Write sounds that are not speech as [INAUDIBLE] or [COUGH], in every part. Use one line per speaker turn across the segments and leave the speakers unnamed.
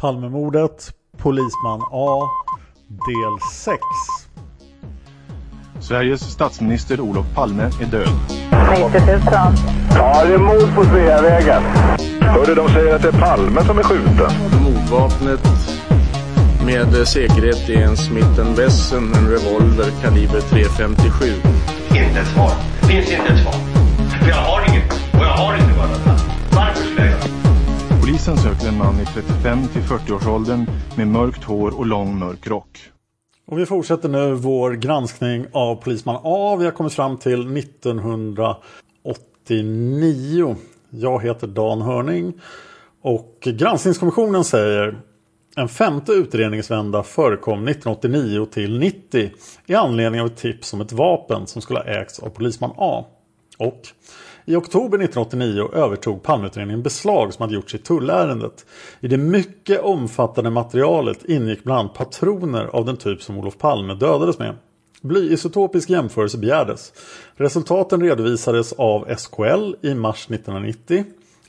Palmemordet, Polisman A, del 6.
Sveriges statsminister Olof Palme är död.
90 000.
Ja, det är mord på Sveavägen. Hörde de säger att det är Palme som är skjuten.
Mordvapnet med säkerhet är en Smith Wesson, en revolver kaliber .357.
Inte ett svar. Det finns inte ett svar. För jag har inget. Och jag har inte varit
Polisen söker en man i 35 till 40-årsåldern med mörkt hår och lång mörk rock.
Och vi fortsätter nu vår granskning av Polisman A. Vi har kommit fram till 1989. Jag heter Dan Hörning. Och granskningskommissionen säger en femte utredningsvända förekom 1989 till 90 i anledning av ett tips om ett vapen som skulle ha ägts av polisman A. Och i oktober 1989 övertog Palmeutredningen beslag som hade gjorts i tullärendet. I det mycket omfattande materialet ingick bland annat patroner av den typ som Olof Palme dödades med. Blyisotopisk jämförelse begärdes. Resultaten redovisades av SKL i mars 1990.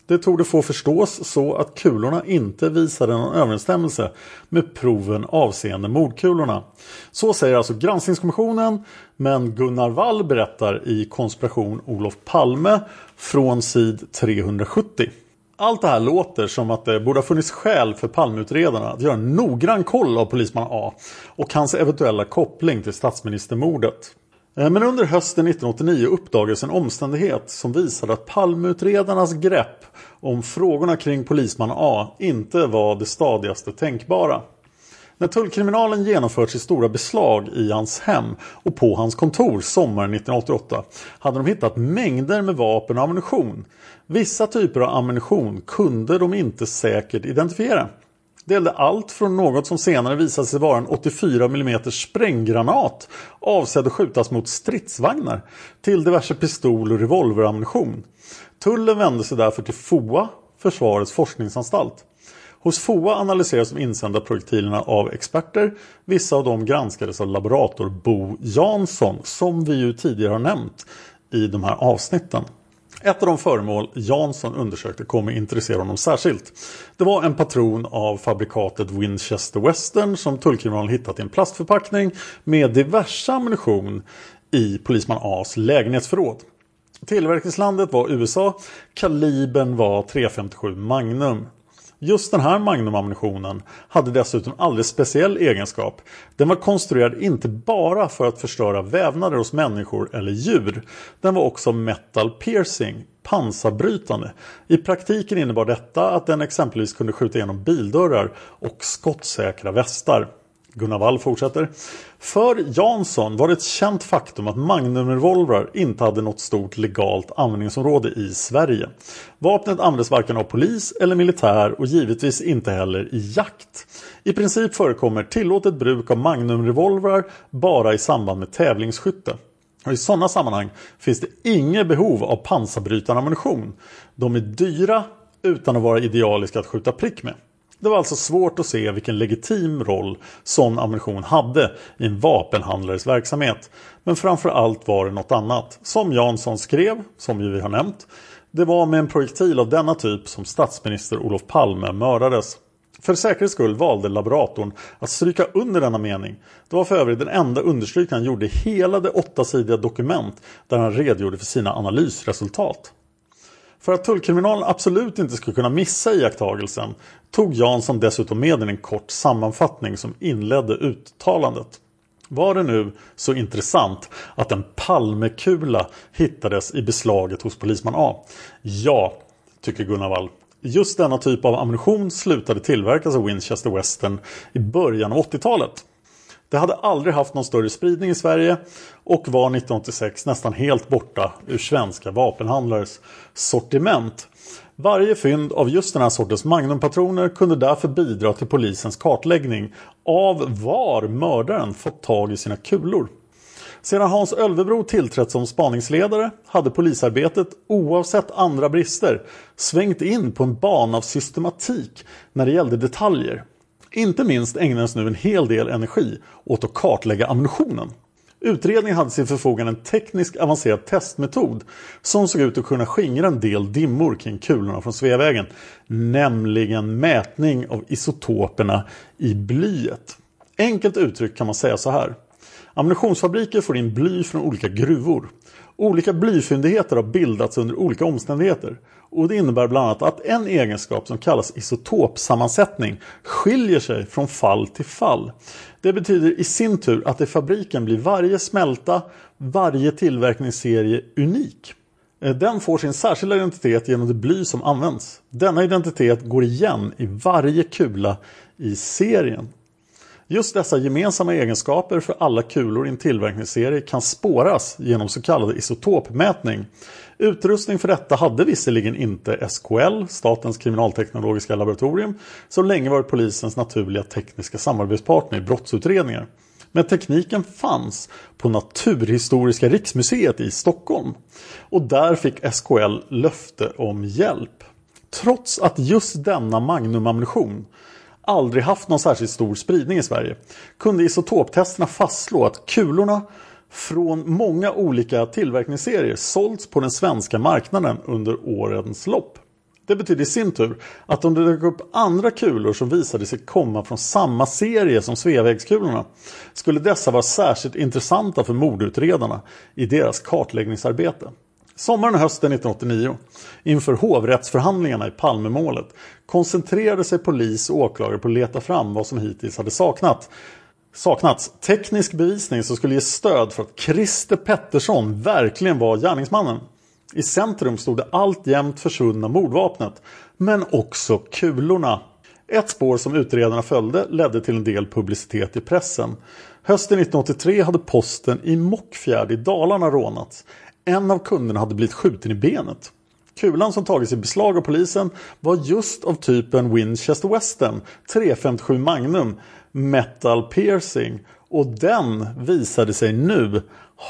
Det tog det få förstås så att kulorna inte visade någon överensstämmelse med proven avseende mordkulorna. Så säger alltså granskningskommissionen men Gunnar Wall berättar i Konspiration Olof Palme från sid 370. Allt det här låter som att det borde ha funnits skäl för Palmeutredarna att göra en noggrann koll av polisman A och hans eventuella koppling till statsministermordet. Eh, men under hösten 1989 uppdagades en omständighet som visade att Palmeutredarnas grepp om frågorna kring polisman A inte var det stadigaste tänkbara. När tullkriminalen genomfört sitt stora beslag i hans hem och på hans kontor sommaren 1988 hade de hittat mängder med vapen och ammunition. Vissa typer av ammunition kunde de inte säkert identifiera. Det gällde allt från något som senare visade sig vara en 84 mm spränggranat avsedd att skjutas mot stridsvagnar till diverse pistol och revolverammunition. Tullen vände sig därför till FOA, Försvarets forskningsanstalt. Hos FOA analyseras de insända projektilerna av experter. Vissa av dem granskades av laborator Bo Jansson som vi ju tidigare har nämnt i de här avsnitten. Ett av de föremål Jansson undersökte kommer intressera honom särskilt. Det var en patron av fabrikatet Winchester Western som tullkriminalen hittat i en plastförpackning med diverse ammunition i polisman A's lägenhetsförråd. Tillverkningslandet var USA, kalibern var .357 Magnum. Just den här Magnum-ammunitionen hade dessutom alldeles speciell egenskap. Den var konstruerad inte bara för att förstöra vävnader hos människor eller djur. Den var också metal piercing, pansarbrytande. I praktiken innebar detta att den exempelvis kunde skjuta igenom bildörrar och skottsäkra västar. Gunnar Wall fortsätter. För Jansson var det ett känt faktum att Magnumrevolvrar inte hade något stort legalt användningsområde i Sverige. Vapnet användes varken av polis eller militär och givetvis inte heller i jakt. I princip förekommer tillåtet bruk av Magnumrevolvrar bara i samband med tävlingsskytte. Och I sådana sammanhang finns det inget behov av pansarbrytande ammunition. De är dyra utan att vara idealiska att skjuta prick med. Det var alltså svårt att se vilken legitim roll sån ammunition hade i en vapenhandlares verksamhet. Men framförallt var det något annat. Som Jansson skrev, som ju vi har nämnt. Det var med en projektil av denna typ som statsminister Olof Palme mördades. För säkerhets skull valde laboratorn att stryka under denna mening. Det var för övrigt den enda understrykning han gjorde i hela det åttasidiga dokument där han redogjorde för sina analysresultat. För att tullkriminalen absolut inte skulle kunna missa iakttagelsen tog Jansson dessutom med en kort sammanfattning som inledde uttalandet. Var det nu så intressant att en Palmekula hittades i beslaget hos polisman A? Ja, tycker Gunnar Wall. Just denna typ av ammunition slutade tillverkas av Winchester Western i början av 80-talet. Det hade aldrig haft någon större spridning i Sverige och var 1986 nästan helt borta ur svenska vapenhandlares sortiment. Varje fynd av just den här sortens magnumpatroner kunde därför bidra till polisens kartläggning av var mördaren fått tag i sina kulor. Sedan Hans Ölvebro tillträtt som spaningsledare hade polisarbetet, oavsett andra brister, svängt in på en bana av systematik när det gällde detaljer. Inte minst ägnades nu en hel del energi åt att kartlägga ammunitionen. Utredningen hade till förfogande en teknisk avancerad testmetod som såg ut att kunna skingra en del dimmor kring kulorna från Sveavägen. Nämligen mätning av isotoperna i blyet. Enkelt uttryckt kan man säga så här. Ammunitionsfabriker får in bly från olika gruvor. Olika blyfyndigheter har bildats under olika omständigheter. Och det innebär bland annat att en egenskap som kallas isotopsammansättning skiljer sig från fall till fall. Det betyder i sin tur att i fabriken blir varje smälta, varje tillverkningsserie unik. Eh, den får sin särskilda identitet genom det bly som används. Denna identitet går igen i varje kula i serien. Just dessa gemensamma egenskaper för alla kulor i en tillverkningsserie kan spåras genom så kallad isotopmätning. Utrustning för detta hade visserligen inte SKL, Statens kriminalteknologiska laboratorium, som länge varit polisens naturliga tekniska samarbetspartner i brottsutredningar. Men tekniken fanns på Naturhistoriska riksmuseet i Stockholm. Och där fick SKL löfte om hjälp. Trots att just denna magnumammunition aldrig haft någon särskilt stor spridning i Sverige kunde isotoptesterna fastslå att kulorna från många olika tillverkningsserier sålts på den svenska marknaden under årens lopp. Det betyder i sin tur att om det dök upp andra kulor som visade sig komma från samma serie som Sveavägskulorna skulle dessa vara särskilt intressanta för mordutredarna i deras kartläggningsarbete. Sommaren och hösten 1989, inför hovrättsförhandlingarna i Palmemålet, koncentrerade sig polis och åklagare på att leta fram vad som hittills hade saknat. saknats. Teknisk bevisning som skulle ge stöd för att Christer Pettersson verkligen var gärningsmannen. I centrum stod det alltjämt försvunna mordvapnet, men också kulorna. Ett spår som utredarna följde ledde till en del publicitet i pressen. Hösten 1983 hade posten i Mockfjärd i Dalarna rånats. En av kunderna hade blivit skjuten i benet. Kulan som tagits i beslag av polisen var just av typen Winchester Western 357 Magnum Metal Piercing och den visade sig nu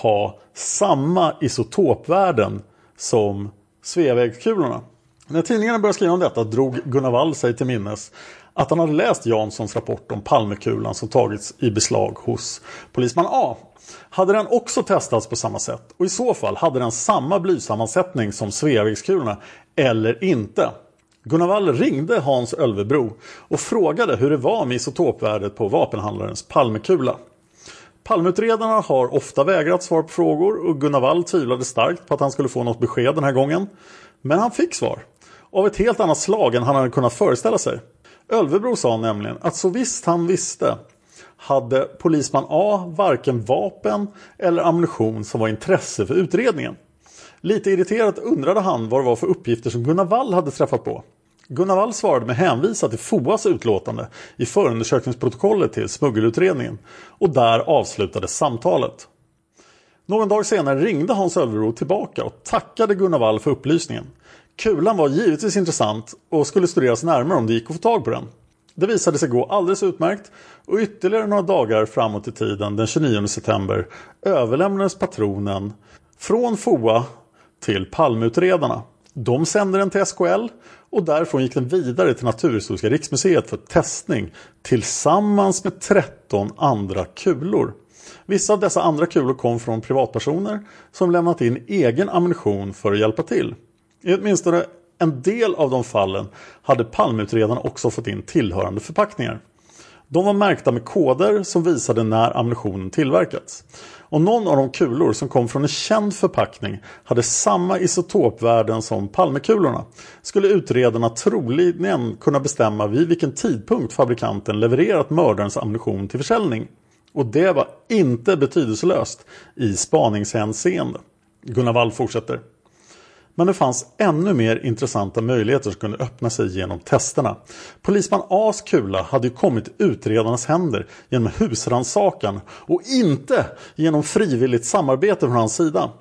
ha samma isotopvärden som Sveavägskulorna. När tidningarna började skriva om detta drog Gunnar Wall sig till minnes att han hade läst Janssons rapport om Palmekulan som tagits i beslag hos polisman A. Hade den också testats på samma sätt? Och i så fall, hade den samma blysammansättning som Sveavägskulorna? eller inte? Gunnar Wall ringde Hans Ölvebro och frågade hur det var med isotopvärdet på vapenhandlarens Palmekula. Palmeutredarna har ofta vägrat svar på frågor och Gunnar Wall tvivlade starkt på att han skulle få något besked den här gången. Men han fick svar. Av ett helt annat slag än han hade kunnat föreställa sig. Ölvebro sa nämligen att så visst han visste hade polisman A varken vapen eller ammunition som var intresse för utredningen. Lite irriterat undrade han vad det var för uppgifter som Gunnar Wall hade träffat på. Gunnar Wall svarade med hänvisa till FOAs utlåtande i förundersökningsprotokollet till smuggelutredningen och där avslutades samtalet. Någon dag senare ringde Hans Ölvebro tillbaka och tackade Gunnar Wall för upplysningen. Kulan var givetvis intressant och skulle studeras närmare om det gick att få tag på den. Det visade sig gå alldeles utmärkt och ytterligare några dagar framåt i tiden den 29 september överlämnades patronen från FOA till Palmeutredarna. De sände den till SKL och därifrån gick den vidare till Naturhistoriska riksmuseet för testning tillsammans med 13 andra kulor. Vissa av dessa andra kulor kom från privatpersoner som lämnat in egen ammunition för att hjälpa till. I åtminstone en del av de fallen hade Palmeutredarna också fått in tillhörande förpackningar. De var märkta med koder som visade när ammunitionen tillverkats. Och någon av de kulor som kom från en känd förpackning hade samma isotopvärden som Palmekulorna skulle utredarna troligen kunna bestämma vid vilken tidpunkt fabrikanten levererat mördarens ammunition till försäljning. Och det var inte betydelselöst i spaningshänseende. Gunnar Wall fortsätter. Men det fanns ännu mer intressanta möjligheter som kunde öppna sig genom testerna. Polisman A's kula hade ju kommit i utredarnas händer genom husransakan och inte genom frivilligt samarbete från hans sida.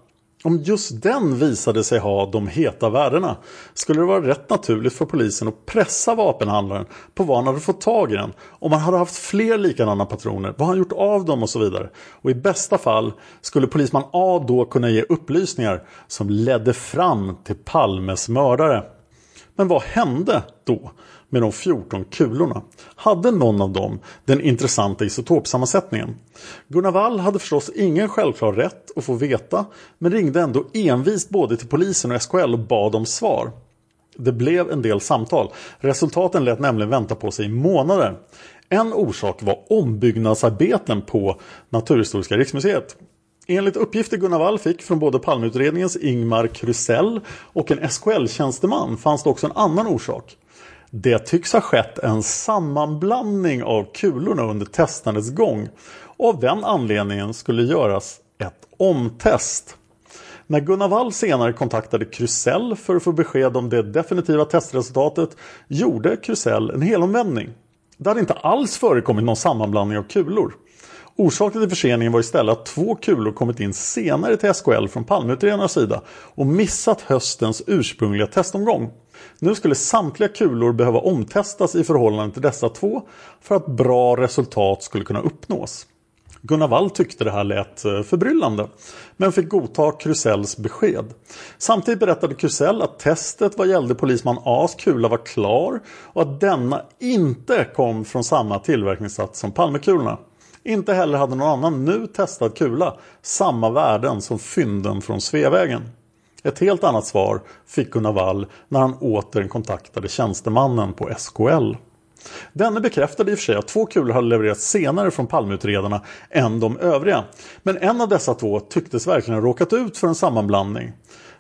Om just den visade sig ha de heta värdena skulle det vara rätt naturligt för polisen att pressa vapenhandlaren på vad han hade fått tag i den. Om han hade haft fler likadana patroner, vad han gjort av dem och så vidare. Och i bästa fall skulle polisman A då kunna ge upplysningar som ledde fram till Palmes mördare. Men vad hände då med de 14 kulorna? Hade någon av dem den intressanta isotopsammansättningen? Gunnar Wall hade förstås ingen självklar rätt att få veta men ringde ändå envist både till polisen och SKL och bad om svar. Det blev en del samtal. Resultaten lät nämligen vänta på sig i månader. En orsak var ombyggnadsarbeten på Naturhistoriska riksmuseet. Enligt uppgifter Gunnar Wall fick från både Palmeutredningens Ingmar Krusell och en SKL-tjänsteman fanns det också en annan orsak. Det tycks ha skett en sammanblandning av kulorna under testandets gång och av den anledningen skulle göras ett omtest. När Gunnar Wall senare kontaktade Krusell för att få besked om det definitiva testresultatet gjorde Krusell en helomvändning. Det hade inte alls förekommit någon sammanblandning av kulor. Orsaken till förseningen var istället att två kulor kommit in senare till SKL från Palmeutredarnas sida och missat höstens ursprungliga testomgång. Nu skulle samtliga kulor behöva omtestas i förhållande till dessa två för att bra resultat skulle kunna uppnås. Gunnar Wall tyckte det här lät eh, förbryllande men fick godta Krusells besked. Samtidigt berättade Krusell att testet vad gällde polisman A's kula var klar och att denna inte kom från samma tillverkningssats som Palmekulorna. Inte heller hade någon annan nu testad kula samma värden som fynden från Sveavägen. Ett helt annat svar fick Gunnar Wall när han åter kontaktade tjänstemannen på SKL. Denne bekräftade i och för sig att två kulor hade levererats senare från Palmeutredarna än de övriga. Men en av dessa två tycktes verkligen ha råkat ut för en sammanblandning.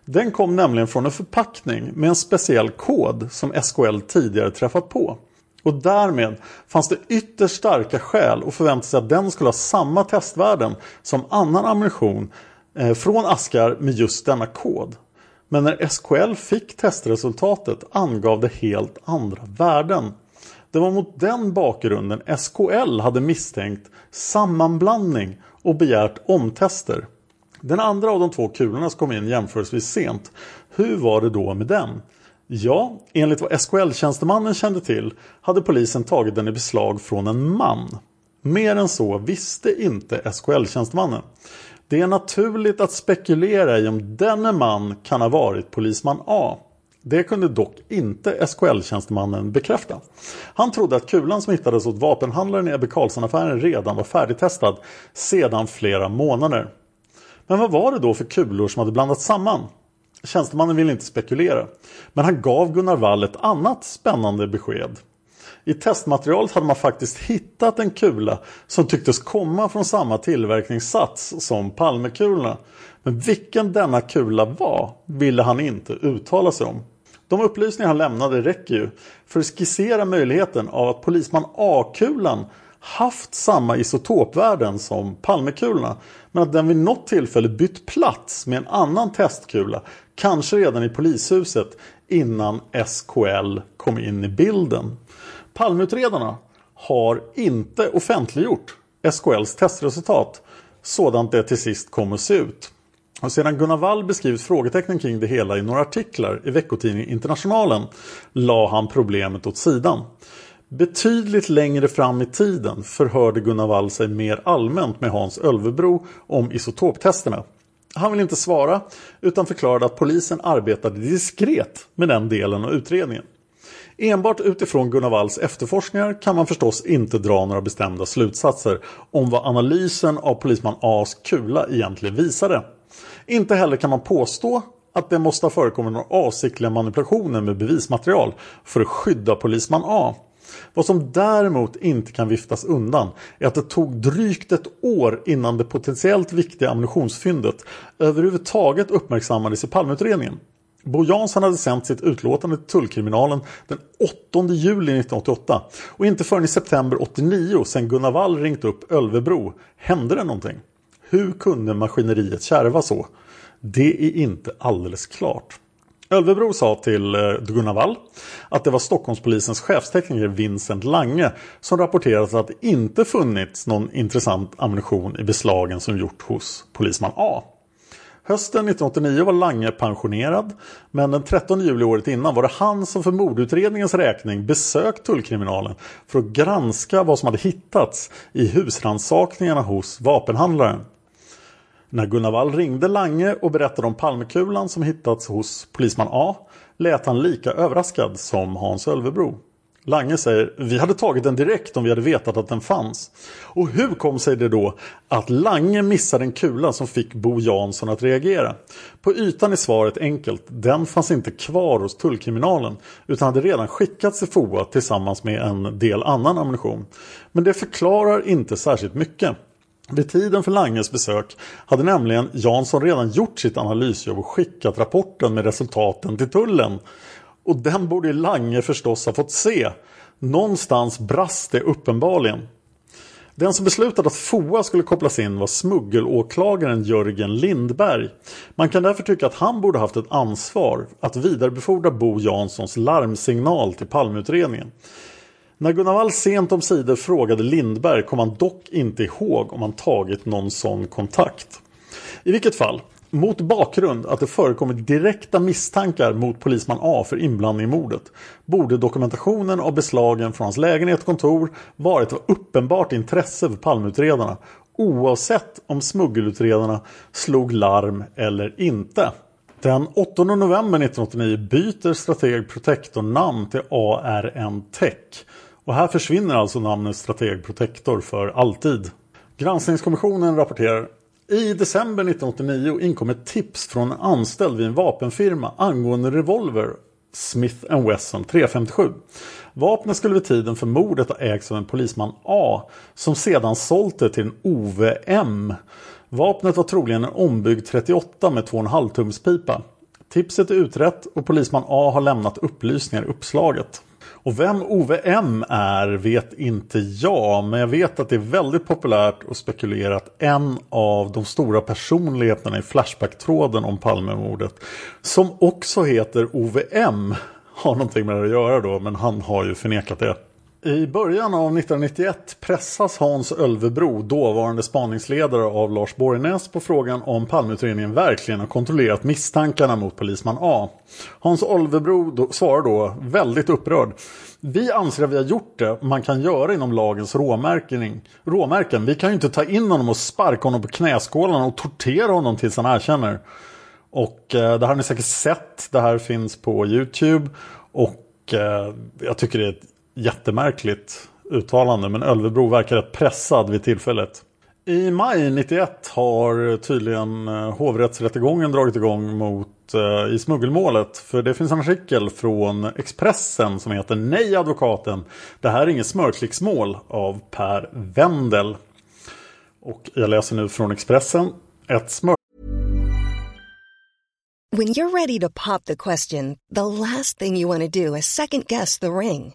Den kom nämligen från en förpackning med en speciell kod som SKL tidigare träffat på. Och därmed fanns det ytterst starka skäl att förvänta sig att den skulle ha samma testvärden som annan ammunition eh, från askar med just denna kod. Men när SKL fick testresultatet angav det helt andra värden. Det var mot den bakgrunden SKL hade misstänkt sammanblandning och begärt omtester. Den andra av de två kulorna som kom in jämförelsevis sent. Hur var det då med den? Ja, enligt vad SKL-tjänstemannen kände till hade polisen tagit den i beslag från en man. Mer än så visste inte SKL-tjänstemannen. Det är naturligt att spekulera i om denne man kan ha varit polisman A. Det kunde dock inte SKL-tjänstemannen bekräfta. Han trodde att kulan som hittades åt vapenhandlaren i Ebbe Carlsson-affären redan var färdigtestad sedan flera månader. Men vad var det då för kulor som hade blandats samman? Tjänstemannen ville inte spekulera. Men han gav Gunnar Wall ett annat spännande besked. I testmaterialet hade man faktiskt hittat en kula som tycktes komma från samma tillverkningssats som Palmekulorna. Men vilken denna kula var ville han inte uttala sig om. De upplysningar han lämnade räcker ju för att skissera möjligheten av att polisman A-kulan haft samma isotopvärden som Palmekulorna men att den vid något tillfälle bytt plats med en annan testkula kanske redan i polishuset innan SKL kom in i bilden. Palmeutredarna har inte offentliggjort SKLs testresultat sådant det till sist kommer att se ut. Och sedan Gunnar Wall beskrivit frågetecknen kring det hela i några artiklar i veckotidningen Internationalen la han problemet åt sidan. Betydligt längre fram i tiden förhörde Gunnar Wall sig mer allmänt med Hans Ölvebro om isotoptesterna. Han vill inte svara utan förklarade att polisen arbetade diskret med den delen av utredningen. Enbart utifrån Gunnar Walls efterforskningar kan man förstås inte dra några bestämda slutsatser om vad analysen av polisman A's kula egentligen visade. Inte heller kan man påstå att det måste ha förekommit några avsiktliga manipulationer med bevismaterial för att skydda polisman A. Vad som däremot inte kan viftas undan är att det tog drygt ett år innan det potentiellt viktiga ammunitionsfyndet överhuvudtaget uppmärksammades i Palmeutredningen. Bo Jansson hade sänt sitt utlåtande till tullkriminalen den 8 juli 1988 och inte förrän i september 89 sen Gunnar Wall ringt upp Ölvebro hände det någonting. Hur kunde maskineriet kärva så? Det är inte alldeles klart. Ölvebro sa till eh, Gunnar Wall att det var Stockholmspolisens chefstekniker Vincent Lange som rapporterat att det inte funnits någon intressant ammunition i beslagen som gjort hos polisman A. Hösten 1989 var Lange pensionerad men den 13 juli året innan var det han som för mordutredningens räkning besökt tullkriminalen för att granska vad som hade hittats i husransakningarna hos vapenhandlaren. När Gunnar Wall ringde Lange och berättade om Palmekulan som hittats hos polisman A lät han lika överraskad som Hans Ölvebro. Lange säger vi hade tagit den direkt om vi hade vetat att den fanns. Och hur kom sig det då att Lange missade en kula som fick Bo Jansson att reagera? På ytan är svaret enkelt. Den fanns inte kvar hos tullkriminalen utan hade redan skickats till FOA tillsammans med en del annan ammunition. Men det förklarar inte särskilt mycket. Vid tiden för Langes besök hade nämligen Jansson redan gjort sitt analysjobb och skickat rapporten med resultaten till tullen. Och den borde Lange förstås ha fått se. Någonstans brast det uppenbarligen. Den som beslutade att FOA skulle kopplas in var smuggelåklagaren Jörgen Lindberg. Man kan därför tycka att han borde haft ett ansvar att vidarebefordra Bo Janssons larmsignal till Palmeutredningen. När Gunnar Wall sent om sidor frågade Lindberg kom han dock inte ihåg om han tagit någon sån kontakt. I vilket fall, mot bakgrund att det förekommit direkta misstankar mot polisman A för inblandning i mordet borde dokumentationen av beslagen från hans lägenhet och kontor varit av uppenbart intresse för palmutredarna oavsett om smuggelutredarna slog larm eller inte. Den 8 november 1989 byter Strateg Protector namn till ARN Tech och här försvinner alltså namnet strategprotektor för alltid. Granskningskommissionen rapporterar i december 1989 inkom ett tips från en anställd vid en vapenfirma angående revolver Smith Wesson 357. Vapnet skulle vid tiden för mordet ha ägts av en polisman A som sedan sålt det till en Ove M. Vapnet var troligen en ombyggd 38 med 2,5 tums pipa. Tipset är utrett och polisman A har lämnat upplysningar i uppslaget. Och vem Ove M är vet inte jag, men jag vet att det är väldigt populärt att spekulera att en av de stora personligheterna i Flashback-tråden om Palmemordet, som också heter Ove M, har någonting med det att göra då, men han har ju förnekat det. I början av 1991 pressas Hans Ölvebro, dåvarande spaningsledare av Lars Borgnäs på frågan om Palmeutredningen verkligen har kontrollerat misstankarna mot polisman A. Hans Ölvebro då, svarar då väldigt upprörd. Vi anser att vi har gjort det man kan göra inom lagens råmärken. råmärken. Vi kan ju inte ta in honom och sparka honom på knäskålarna och tortera honom tills han erkänner. Och eh, det här har ni säkert sett. Det här finns på Youtube. Och eh, jag tycker det är ett jättemärkligt uttalande men Ölvebro verkar rätt pressad vid tillfället. I maj 91 har tydligen eh, hovrättsrättegången dragit igång mot eh, i smuggelmålet. För det finns en artikel från Expressen som heter Nej advokaten. Det här är inget smörklicksmål av Per Wendel. Och jag läser nu från Expressen. Ett smör
When you're ready to pop the question, the last thing you want to do is second guess the ring.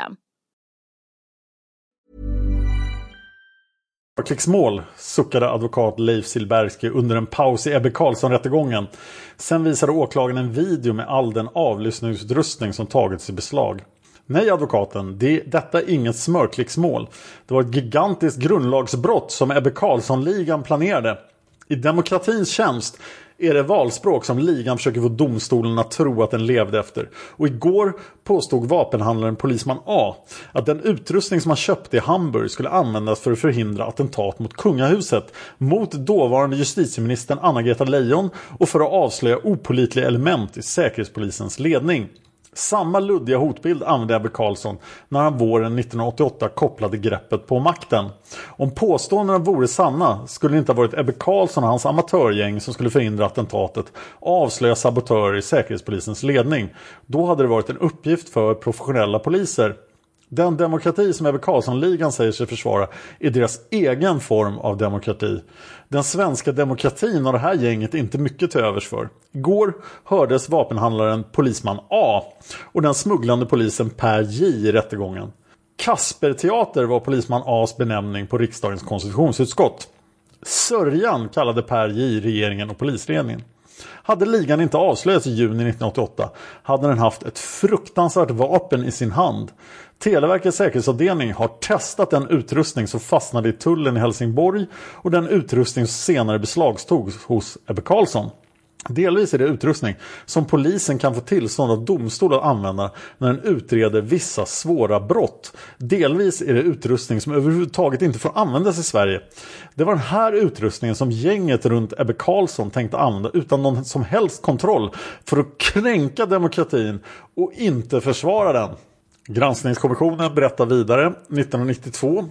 Klicksmål, suckade advokat Leif Silbersky under en paus i Ebbe Carlsson-rättegången. Sen visade åklagaren en video med all den avlyssningsutrustning som tagits i beslag. Nej advokaten, det, detta är inget smörklicksmål. Det var ett gigantiskt grundlagsbrott som Ebbe Carlsson-ligan planerade. I demokratins tjänst är det valspråk som ligan försöker få domstolen att tro att den levde efter. Och igår påstod vapenhandlaren Polisman A att den utrustning som han köpte i Hamburg skulle användas för att förhindra attentat mot kungahuset, mot dåvarande justitieministern Anna-Greta Leijon och för att avslöja opolitliga element i Säkerhetspolisens ledning. Samma luddiga hotbild använde Ebbe Carlsson när han våren 1988 kopplade greppet på makten. Om påståendena vore sanna skulle det inte ha varit Ebbe Carlsson och hans amatörgäng som skulle förhindra attentatet och avslöja sabotörer i Säkerhetspolisens ledning. Då hade det varit en uppgift för professionella poliser. Den demokrati som Ebbe Carlsson-ligan säger sig försvara är deras egen form av demokrati. Den svenska demokratin har det här gänget inte mycket till övers för. Igår hördes vapenhandlaren Polisman A och den smugglande polisen Per J i rättegången. Kasperteater var Polisman A's benämning på riksdagens konstitutionsutskott. Sörjan kallade Per J regeringen och polisledningen. Hade ligan inte avslöjats i juni 1988 hade den haft ett fruktansvärt vapen i sin hand. Televerkets säkerhetsavdelning har testat den utrustning som fastnade i tullen i Helsingborg och den utrustning som senare beslagtogs hos Ebbe Carlsson. Delvis är det utrustning som polisen kan få tillstånd av domstol att använda när den utreder vissa svåra brott. Delvis är det utrustning som överhuvudtaget inte får användas i Sverige. Det var den här utrustningen som gänget runt Ebbe Carlsson tänkte använda utan någon som helst kontroll för att kränka demokratin och inte försvara den. Granskningskommissionen berättar vidare 1992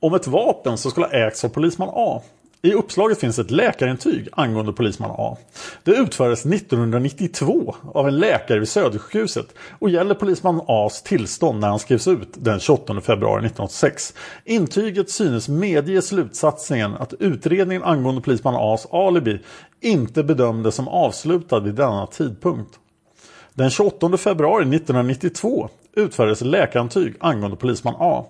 om ett vapen som skulle ha ägts av polisman A. I uppslaget finns ett läkarintyg angående polisman A. Det utfördes 1992 av en läkare vid Södersjukhuset och gäller polisman A's tillstånd när han skrevs ut den 28 februari 1986. Intyget synes medge slutsatsen att utredningen angående polisman A's alibi inte bedömdes som avslutad vid denna tidpunkt. Den 28 februari 1992 utfärdades läkarintyg angående polisman A.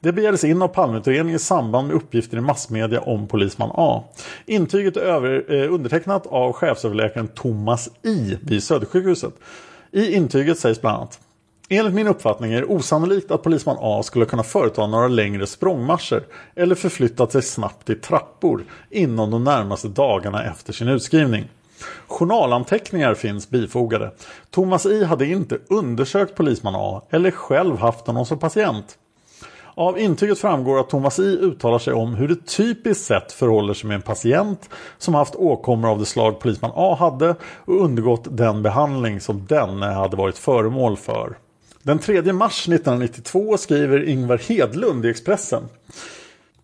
Det begärdes in av Palmeutredningen i samband med uppgifter i massmedia om polisman A. Intyget är över, eh, undertecknat av chefsöverläkaren Thomas I vid Södersjukhuset. I intyget sägs bland annat Enligt min uppfattning är det osannolikt att polisman A skulle kunna företa några längre språngmarscher eller förflyttat sig snabbt i trappor inom de närmaste dagarna efter sin utskrivning. Journalanteckningar finns bifogade. Thomas I hade inte undersökt polisman A eller själv haft honom som patient. Av intyget framgår att Thomas I uttalar sig om hur det typiskt sett förhåller sig med en patient som haft åkommor av det slag polisman A hade och undergått den behandling som denne hade varit föremål för. Den 3 mars 1992 skriver Ingvar Hedlund i Expressen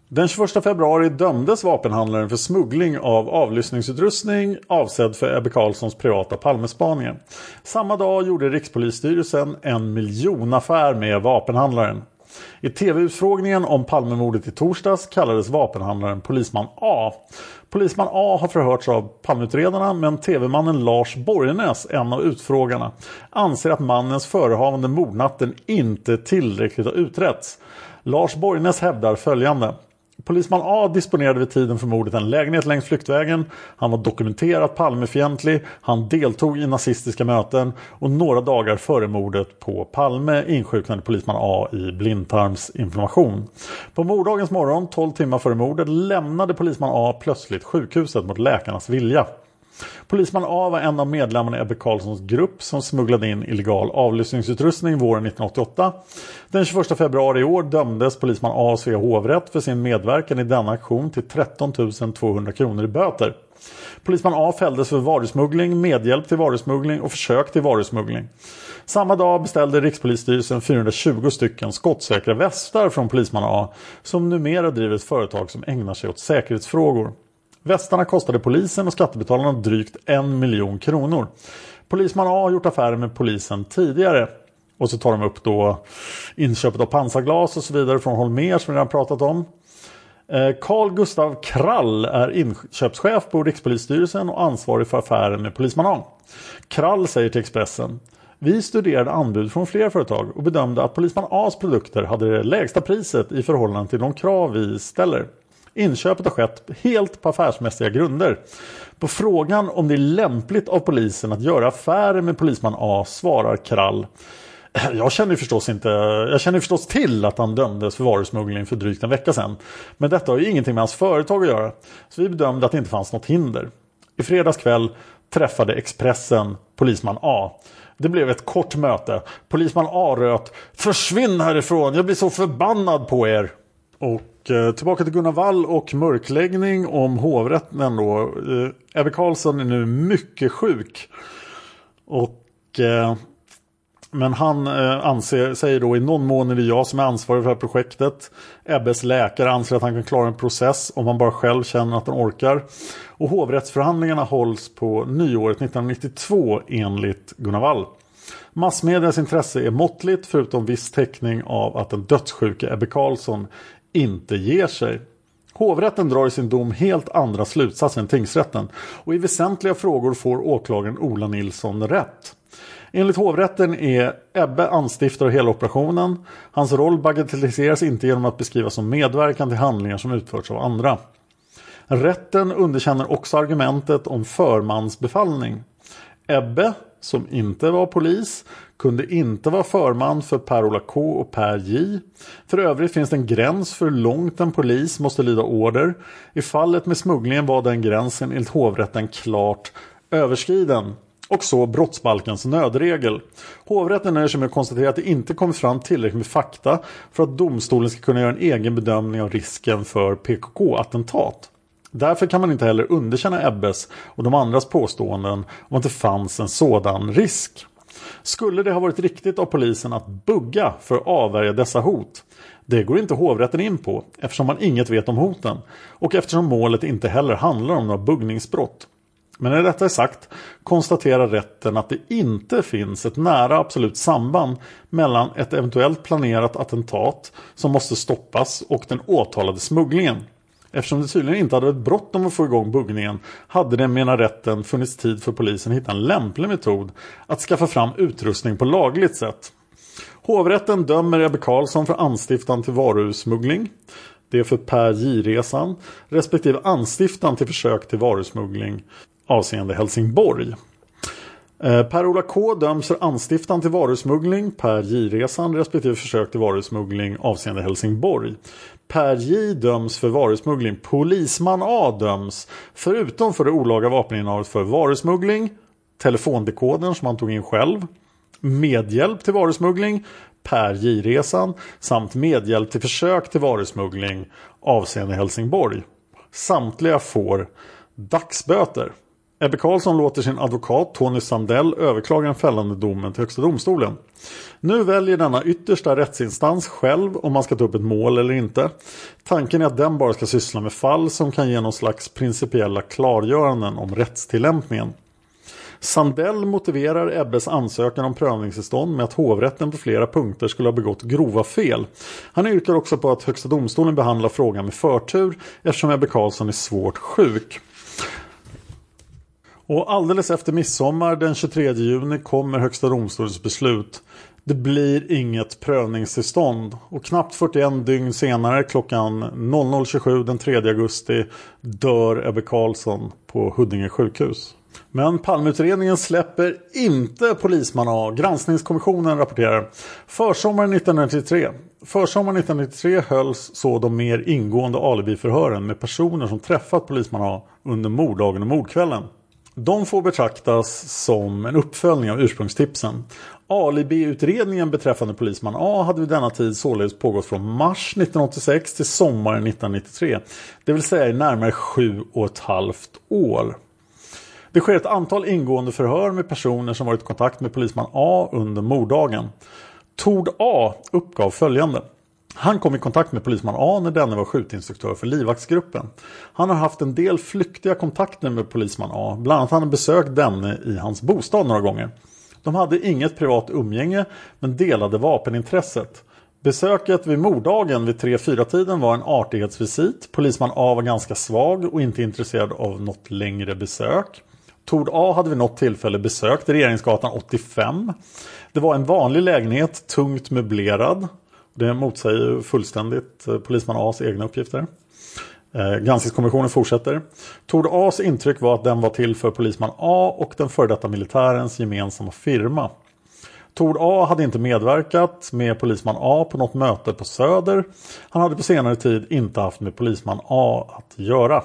den 21 februari dömdes vapenhandlaren för smuggling av avlyssningsutrustning avsedd för Ebbe Carlssons privata Palmespaningar. Samma dag gjorde Rikspolisstyrelsen en miljonaffär med vapenhandlaren. I tv-utfrågningen om Palmemordet i torsdags kallades vapenhandlaren Polisman A. Polisman A har förhörts av Palmeutredarna men tv-mannen Lars Borgnäs, en av utfrågarna, anser att mannens förehavande mordnatten inte tillräckligt har utretts. Lars Borgnäs hävdar följande. Polisman A disponerade vid tiden för mordet en lägenhet längs flyktvägen. Han var dokumenterat Palmefientlig. Han deltog i nazistiska möten och några dagar före mordet på Palme insjuknade polisman A i blindtarmsinflammation. På morddagens morgon, 12 timmar före mordet, lämnade polisman A plötsligt sjukhuset mot läkarnas vilja. Polisman A var en av medlemmarna i Ebbe Carlssons grupp som smugglade in illegal avlyssningsutrustning våren 1988. Den 21 februari i år dömdes polisman A av Svea hovrätt för sin medverkan i denna aktion till 13 200 kronor i böter. Polisman A fälldes för varusmuggling, medhjälp till varusmuggling och försök till varusmuggling. Samma dag beställde Rikspolisstyrelsen 420 stycken skottsäkra västar från polisman A som numera driver ett företag som ägnar sig åt säkerhetsfrågor. Västarna kostade polisen och skattebetalarna drygt en miljon kronor. Polisman A har gjort affärer med polisen tidigare. Och så tar de upp då inköpet av pansarglas och så vidare från Holmer som vi redan pratat om. Eh, Carl Gustav Krall är inköpschef på Rikspolisstyrelsen och ansvarig för affären med polisman A. Krall säger till Expressen vi studerade anbud från flera företag och bedömde att polisman A's produkter hade det lägsta priset i förhållande till de krav vi ställer. Inköpet har skett helt på affärsmässiga grunder. På frågan om det är lämpligt av polisen att göra affärer med polisman A svarar Krall [CLEARS THROAT] jag känner, förstås inte, jag känner förstås till att han dömdes för varusmuggling för drygt en vecka sedan. Men detta har ju ingenting med hans företag att göra. Så vi bedömde att det inte fanns något hinder. I fredags kväll träffade Expressen polisman A. Det blev ett kort möte. Polisman A röt Försvinn härifrån, jag blir så förbannad på er. Och Eh, tillbaka till Gunnar Wall och mörkläggning om hovrätten då. Eh, Ebbe Karlsson är nu mycket sjuk. Och eh, men han eh, anser, säger då i någon mån är det jag som är ansvarig för det här projektet. Ebbes läkare anser att han kan klara en process om han bara själv känner att han orkar. Och hovrättsförhandlingarna hålls på nyåret 1992 enligt Gunnar Wall. Massmedias intresse är måttligt förutom viss täckning av att den dödssjuke Ebbe Karlsson inte ger sig. Hovrätten drar i sin dom helt andra slutsatser än tingsrätten och i väsentliga frågor får åklagaren Ola Nilsson rätt. Enligt hovrätten är Ebbe anstiftare av hela operationen. Hans roll bagatelliseras inte genom att beskrivas som medverkan till handlingar som utförts av andra. Rätten underkänner också argumentet om förmansbefallning. Ebbe, som inte var polis, kunde inte vara förman för Per-Ola K och Per J. För övrigt finns det en gräns för hur långt en polis måste lyda order. I fallet med smugglingen var den gränsen enligt hovrätten klart överskriden. Och så brottsbalkens nödregel. Hovrätten nöjer sig med att konstatera att det inte kommit fram tillräckligt med fakta för att domstolen ska kunna göra en egen bedömning av risken för PKK-attentat. Därför kan man inte heller underkänna Ebbes och de andras påståenden om att det fanns en sådan risk. Skulle det ha varit riktigt av polisen att bugga för att avvärja dessa hot? Det går inte hovrätten in på eftersom man inget vet om hoten och eftersom målet inte heller handlar om några buggningsbrott. Men när detta är sagt konstaterar rätten att det inte finns ett nära absolut samband mellan ett eventuellt planerat attentat som måste stoppas och den åtalade smugglingen. Eftersom det tydligen inte hade varit bråttom att få igång buggningen hade det menar rätten funnits tid för polisen att hitta en lämplig metod att skaffa fram utrustning på lagligt sätt. Hovrätten dömer Ebbe Karlsson för anstiftan till varusmuggling. Det är för Per J-resan respektive anstiftan till försök till varusmuggling avseende Helsingborg. Eh, Per-Ola K döms för anstiftan till varusmuggling, Per J-resan respektive försök till varusmuggling avseende Helsingborg. Per J döms för varusmuggling. Polisman A döms förutom för det olaga vapeninnehavet för varusmuggling, telefondekodern som han tog in själv, medhjälp till varusmuggling, Per J-resan samt medhjälp till försök till varusmuggling avseende Helsingborg. Samtliga får dagsböter. Ebbe Karlsson låter sin advokat Tony Sandell överklaga den fällande domen till Högsta domstolen. Nu väljer denna yttersta rättsinstans själv om man ska ta upp ett mål eller inte. Tanken är att den bara ska syssla med fall som kan ge någon slags principiella klargöranden om rättstillämpningen. Sandell motiverar Ebbes ansökan om prövningstillstånd med att hovrätten på flera punkter skulle ha begått grova fel. Han yrkar också på att Högsta domstolen behandlar frågan med förtur eftersom Ebbe Karlsson är svårt sjuk. Och alldeles efter midsommar den 23 juni kommer Högsta domstolens beslut. Det blir inget prövningstillstånd och knappt 41 dygn senare klockan 00.27 den 3 augusti dör Ebbe Carlsson på Huddinge sjukhus. Men Palmeutredningen släpper inte polisman A. Granskningskommissionen rapporterar. Försommaren 1993. Försommaren 1993 hölls så de mer ingående alibiförhören med personer som träffat polisman A under morddagen och mordkvällen. De får betraktas som en uppföljning av ursprungstipsen. Alibi-utredningen beträffande polisman A hade vid denna tid således pågått från mars 1986 till sommaren 1993. Det vill säga i närmare sju och ett halvt år. Det sker ett antal ingående förhör med personer som varit i kontakt med polisman A under morddagen. Tord A uppgav följande. Han kom i kontakt med polisman A när denne var skjutinstruktör för livvaktsgruppen. Han har haft en del flyktiga kontakter med polisman A. Bland annat har han besökt denne i hans bostad några gånger. De hade inget privat umgänge men delade vapenintresset. Besöket vid morddagen vid 3-4 tiden var en artighetsvisit. Polisman A var ganska svag och inte intresserad av något längre besök. Tord A hade vid något tillfälle besökt Regeringsgatan 85. Det var en vanlig lägenhet, tungt möblerad. Det motsäger fullständigt eh, polisman A's egna uppgifter. Eh, granskningskommissionen fortsätter. Tord A's intryck var att den var till för polisman A och den före detta militärens gemensamma firma. Tord A hade inte medverkat med polisman A på något möte på Söder. Han hade på senare tid inte haft med polisman A att göra.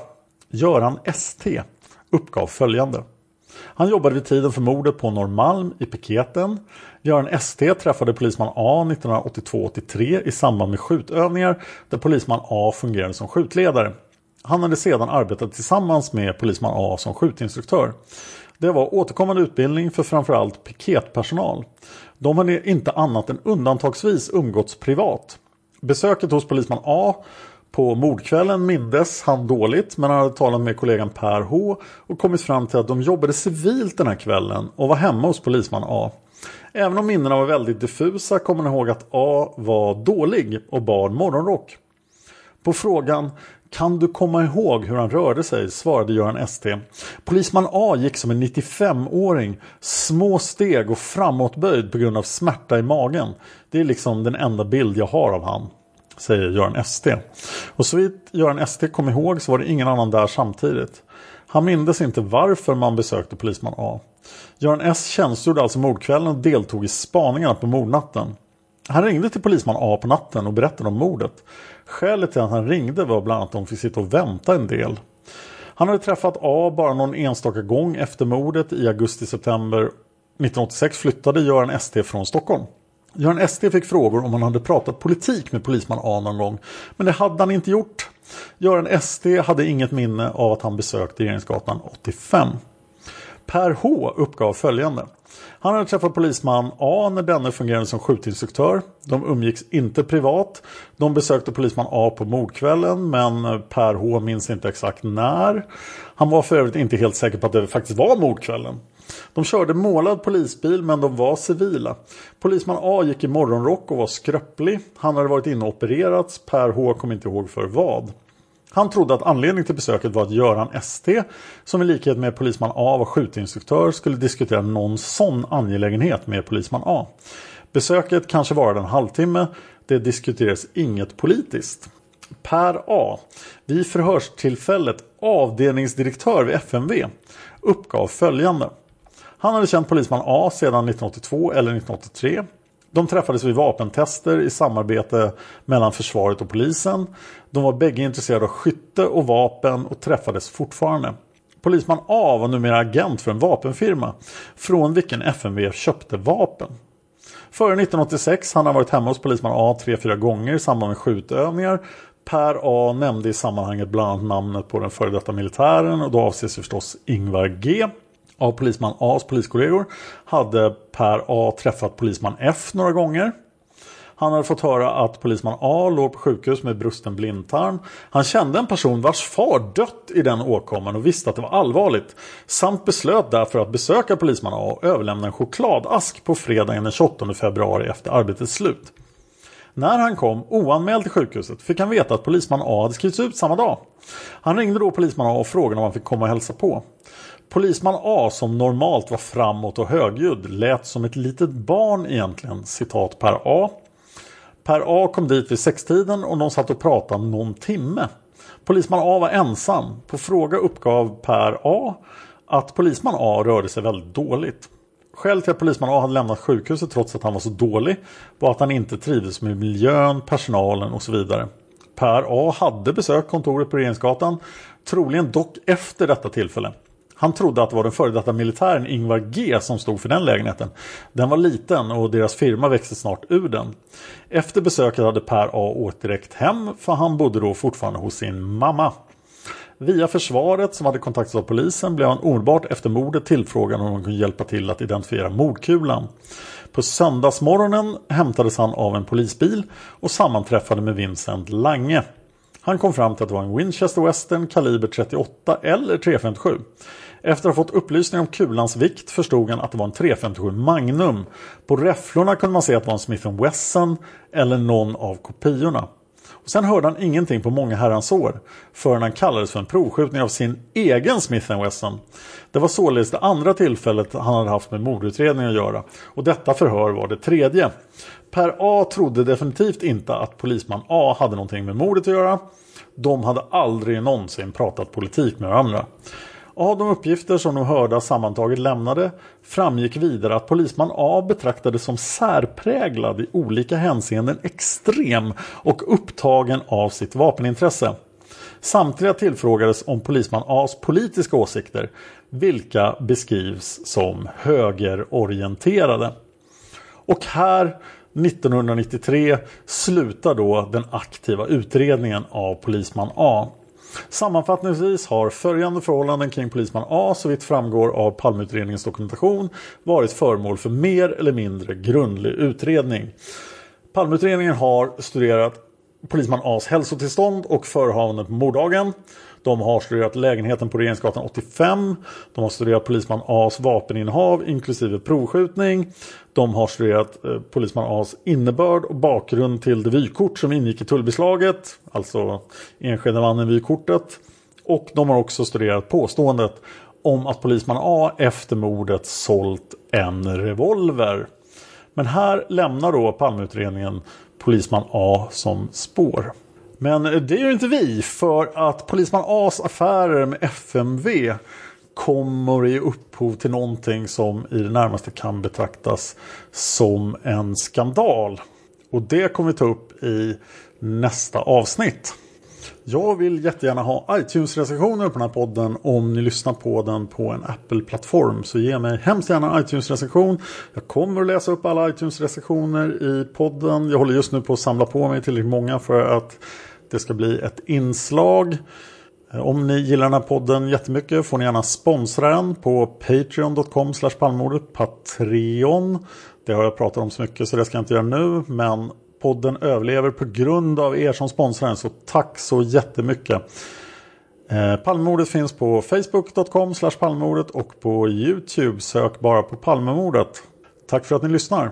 Göran ST uppgav följande. Han jobbade vid tiden för mordet på Norrmalm i piketen. Göran ST träffade polisman A 1982-83 i samband med skjutövningar där polisman A fungerade som skjutledare. Han hade sedan arbetat tillsammans med polisman A som skjutinstruktör. Det var återkommande utbildning för framförallt piketpersonal. De hade inte annat än undantagsvis umgåtts privat. Besöket hos polisman A på mordkvällen mindes han dåligt men han hade talat med kollegan Per H och kommit fram till att de jobbade civilt den här kvällen och var hemma hos polisman A. Även om minnena var väldigt diffusa kommer han ihåg att A var dålig och bar morgonrock. På frågan kan du komma ihåg hur han rörde sig? svarade Göran ST. Polisman A gick som en 95-åring, små steg och framåtböjd på grund av smärta i magen. Det är liksom den enda bild jag har av han säger Göran ST. Och så vitt Göran ST kom ihåg så var det ingen annan där samtidigt. Han mindes inte varför man besökte polisman A. Göran S tjänstgjorde alltså mordkvällen och deltog i spaningarna på mordnatten. Han ringde till polisman A på natten och berättade om mordet. Skälet till att han ringde var bland annat att de fick sitta och vänta en del. Han hade träffat A bara någon enstaka gång efter mordet i augusti-september 1986 flyttade Göran ST från Stockholm. Göran SD fick frågor om han hade pratat politik med polisman A någon gång. Men det hade han inte gjort. Göran SD hade inget minne av att han besökte Regeringsgatan 85. Per H uppgav följande. Han hade träffat polisman A när denne fungerade som skjutinstruktör. De umgicks inte privat. De besökte polisman A på mordkvällen men Per H minns inte exakt när. Han var för övrigt inte helt säker på att det faktiskt var mordkvällen. De körde målad polisbil men de var civila. Polisman A gick i morgonrock och var skröplig. Han hade varit inne och opererats. Per H kom inte ihåg för vad. Han trodde att anledningen till besöket var att Göran ST, som i likhet med polisman A var skjutinstruktör, skulle diskutera någon sån angelägenhet med polisman A. Besöket kanske varade en halvtimme. Det diskuterades inget politiskt. Per A, vid förhörstillfället avdelningsdirektör vid FMV, uppgav följande. Han hade känt polisman A sedan 1982 eller 1983. De träffades vid vapentester i samarbete mellan försvaret och polisen. De var bägge intresserade av skytte och vapen och träffades fortfarande. Polisman A var numera agent för en vapenfirma från vilken FMV köpte vapen. Före 1986 han har varit hemma hos polisman A tre fyra gånger i samband med skjutövningar. Per A nämnde i sammanhanget bland annat namnet på den före detta militären och då avses förstås Ingvar G av polisman A's poliskollegor hade Per A träffat polisman F några gånger. Han hade fått höra att polisman A låg på sjukhus med brusten blindtarm. Han kände en person vars far dött i den åkomman och visste att det var allvarligt. Samt beslöt därför att besöka polisman A och överlämna en chokladask på fredagen den 28 februari efter arbetets slut. När han kom oanmäld till sjukhuset fick han veta att polisman A hade skrivits ut samma dag. Han ringde då polisman A och frågade om han fick komma och hälsa på. Polisman A som normalt var framåt och högljudd lät som ett litet barn egentligen, citat Per A. Per A kom dit vid sextiden och de satt och pratade någon timme. Polisman A var ensam. På fråga uppgav Per A att polisman A rörde sig väldigt dåligt. Skälet till att polisman A hade lämnat sjukhuset trots att han var så dålig var att han inte trivdes med miljön, personalen och så vidare. Per A hade besökt kontoret på Regeringsgatan, troligen dock efter detta tillfälle. Han trodde att det var den före detta militären Ingvar G som stod för den lägenheten. Den var liten och deras firma växte snart ur den. Efter besöket hade Per A åkt direkt hem för han bodde då fortfarande hos sin mamma. Via försvaret som hade kontaktats av polisen blev han omedelbart efter mordet tillfrågad om han kunde hjälpa till att identifiera mordkulan. På söndagsmorgonen hämtades han av en polisbil och sammanträffade med Vincent Lange. Han kom fram till att det var en Winchester Western kaliber 38 eller 357. Efter att ha fått upplysning om kulans vikt förstod han att det var en 357 Magnum. På räfflorna kunde man se att det var en Smith Wesson eller någon av kopiorna. Och sen hörde han ingenting på många herrans år förrän han kallades för en provskjutning av sin egen Smith Wesson. Det var således det andra tillfället han hade haft med mordutredningen att göra och detta förhör var det tredje. Per A trodde definitivt inte att polisman A hade någonting med mordet att göra. De hade aldrig någonsin pratat politik med varandra. Av de uppgifter som de hörda sammantaget lämnade framgick vidare att polisman A betraktades som särpräglad i olika hänseenden extrem och upptagen av sitt vapenintresse. Samtliga tillfrågades om polisman A's politiska åsikter, vilka beskrivs som högerorienterade. Och här 1993 slutar då den aktiva utredningen av polisman A. Sammanfattningsvis har följande förhållanden kring polisman A så vitt framgår av Palmeutredningens dokumentation varit föremål för mer eller mindre grundlig utredning. Palmeutredningen har studerat polisman A's hälsotillstånd och förehavanden på morddagen. De har studerat lägenheten på Regeringsgatan 85. De har studerat polisman A's vapeninnehav inklusive provskjutning. De har studerat eh, polisman A's innebörd och bakgrund till det vykort som ingick i tullbeslaget. Alltså Enskedemannen vykortet. Och de har också studerat påståendet om att polisman A efter mordet sålt en revolver. Men här lämnar då Palmeutredningen polisman A som spår. Men det gör inte vi för att polisman A's affärer med FMV kommer ge upphov till någonting som i det närmaste kan betraktas som en skandal. Och det kommer vi ta upp i nästa avsnitt. Jag vill jättegärna ha iTunes-recensioner på den här podden om ni lyssnar på den på en Apple-plattform. Så ge mig hemskt gärna en iTunes-recension. Jag kommer att läsa upp alla iTunes-recensioner i podden. Jag håller just nu på att samla på mig tillräckligt många för att det ska bli ett inslag. Eh, om ni gillar den här podden jättemycket får ni gärna sponsra den på patreon.com palmordet Patreon. Det har jag pratat om så mycket så det ska jag inte göra nu. Men podden överlever på grund av er som sponsrar den. Så tack så jättemycket. Eh, Palmemordet finns på facebook.com palmemordet och på Youtube. Sök bara på Palmemordet. Tack för att ni lyssnar.